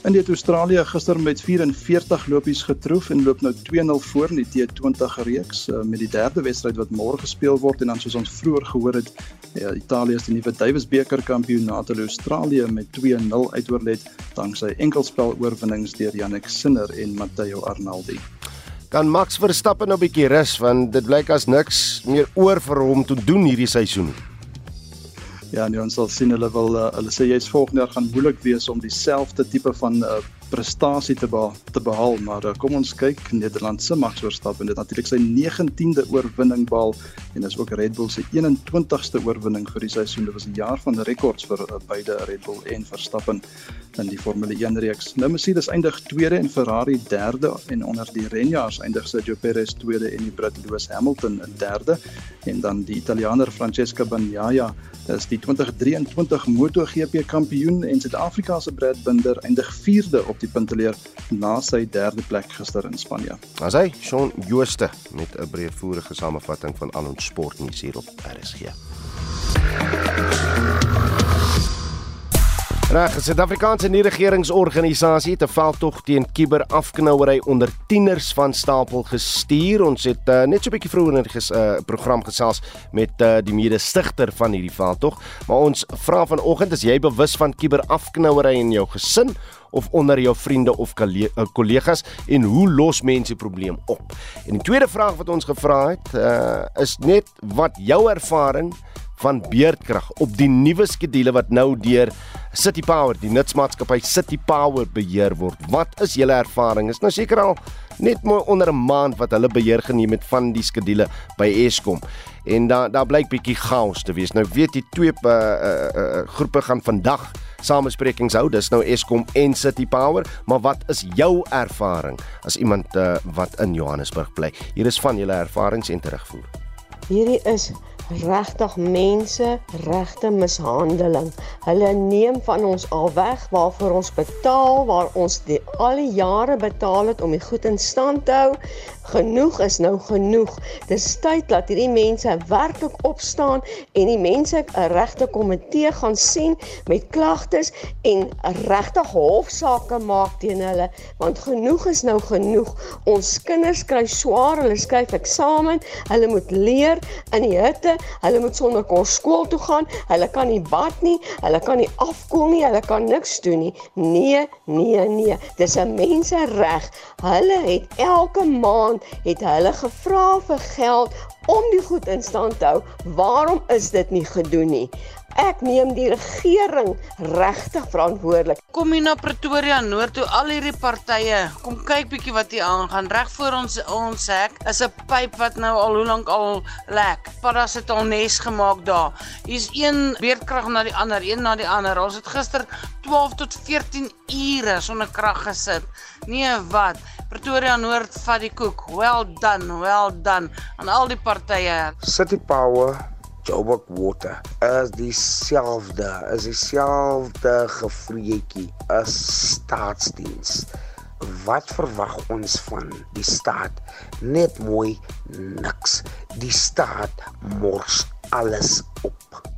In die Australië gister met 44 lopies getroof en loop nou 2-0 voor in die T20 reeks uh, met die derde wedstryd wat môre gespeel word en dan soos ons vroeër gehoor het, ja, Italië is die nuwe Davis beker kampioen na hulle Australië met 2-0 uitoorlet danksy enkelspel oorwinnings deur Jannik Sinner en Matteo Arnaldi. Kan Max Verstappen nou 'n bietjie rus want dit blyk as niks meer oor vir hom te doen hierdie seisoen nie. Ja, nee, ons sal sien hulle wil uh, hulle sê jy's volgende jaar gaan moeilik wees om dieselfde tipe van uh, prestasie te behaal, te behaal maar uh, kom ons kyk Nederland se Max Verstappen dit natuurlik sy 19de oorwinning behaal en is ook Red Bull se 21ste oorwinning vir die seisoen. Dit was 'n jaar van rekords vir uh, beide Red Bull en Verstappen in die Formule 1 reeks. Nou Mercedes eindig tweede en Ferrari derde en onder die renjaars eindig Sergio Perez tweede en die Brit Lewis Hamilton in derde. En dan die Italianer Francesca Bagnaia is die 2023 MotoGP kampioen en Suid-Afrika se Brad Binder eindig 4de op die punteleer na sy derde plek gister in Spanje. As hy Shaun Jooste met 'n breedvoerige samevatting van al ons sportnuus hier op RSG. Reg, die Suid-Afrikaanse nie-regeringsorganisasie het 'n veldtog teen kiberafknouery onder tieners van stapel gestuur. Ons het uh, net so 'n bietjie vroeër die ges, uh, program gesels met uh, die mede-stigter van hierdie veldtog, maar ons vra vanoggend is jy bewus van kiberafknouery in jou gesin of onder jou vriende of kollegas en hoe los mense die probleem op? En die tweede vraag wat ons gevra het, uh, is net wat jou ervaring van beerdkrag op die nuwe skedule wat nou deur City Power, die nutsmaatskappy City Power beheer word. Wat is julle ervaring? Is nou seker al net mooi onder 'n maand wat hulle beheer geneem het van die skedule by Eskom. En daar daar blyk bietjie chaos te wees. Nou weet jy twee uh, uh, uh, groepe gaan vandag samesprekings hou. Dis nou Eskom en City Power, maar wat is jou ervaring as iemand uh, wat in Johannesburg bly? Hier is van julle ervarings en terugvoer. Hierdie is regtig mense regte mishandeling. Hulle neem van ons al weg waarvoor ons betaal, waar ons die al die jare betaal het om die goed in stand te hou. Genoeg is nou genoeg. Dis tyd dat hierdie mense werklik opstaan en die mense 'n regte komitee gaan sien met klagtes en regtig hofsaake maak teen hulle want genoeg is nou genoeg. Ons kinders kry swaar, hulle skryf eksamen, hulle moet leer in die hitte, hulle moet sonder kos skool toe gaan, hulle kan nie bad nie, hulle kan nie afkoel nie, hulle kan niks doen nie. Nee, nee, nee. Dis 'n mensereg. Hulle het elke maand het hulle gevra vir geld om die goed in stand te hou. Waarom is dit nie gedoen nie? Ek neem die regering regtig verantwoordelik. Kom hier na Pretoria Noord toe al hierdie partye. Kom kyk bietjie wat hier aangaan. Reg voor ons ons hek is 'n pyp wat nou al hoe lank al lek. Paddas het al nes gemaak daar. Hier's een beerdkrag na die ander, een na die ander. Ons het gister 12 tot 14 ure sonder krag gesit. Nee, wat? Pretoria Noord vat die koek. Well done, well done aan al die partye. City Power Joburg Water is dieselfde, is dieselfde gevreetjie as staatsdiens. Wat verwag ons van die staat? Net mooi niks. Die staat mors alles op.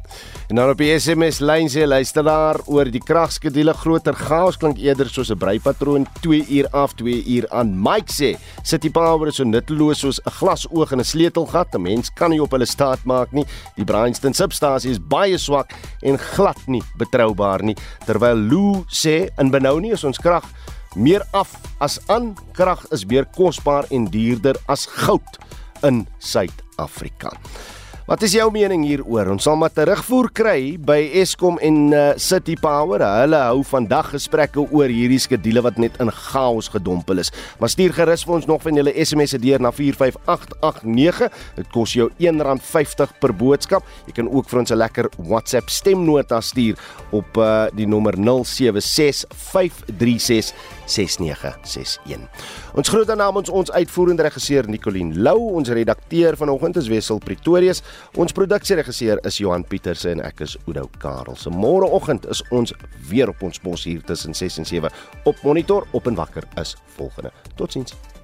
En dan op die SMS lyn sê luisteraar oor die kragskedule groter chaos klink eerder soos 'n breipatroon 2 uur af 2 uur aan. Mike sê City Power is so nutteloos soos 'n glasoog in 'n sleutelgat. 'n Mens kan nie op hulle staat maak nie. Die Bryanston substasie is baie swak en glad nie betroubaar nie. Terwyl Lou sê in Benou nie is ons krag meer af as aan. Krag is meer kosbaar en duurder as goud in Suid-Afrika. Wat is jou mening hieroor? Ons sal maar terugvoer kry by Eskom en uh, City Power. Hulle hou vandag gesprekke oor hierdie skedule wat net in chaos gedompel is. Maar stuur gerus vir ons nog van julle SMS'e deur na 45889. Dit kos jou R1.50 per boodskap. Jy kan ook vir ons 'n lekker WhatsApp stemnota stuur op uh, die nommer 076536 6961. Ons groet aan namens ons uitvoerende regisseur Nicoline Lou, ons redakteur vanoggend is Wessel Pretorius, ons produksieregisseur is Johan Pieterse en ek is Oudo Karel. Se môreoggend is ons weer op ons pos hier tussen 6 en 7 op monitor op en wakker is volgende. Totsiens.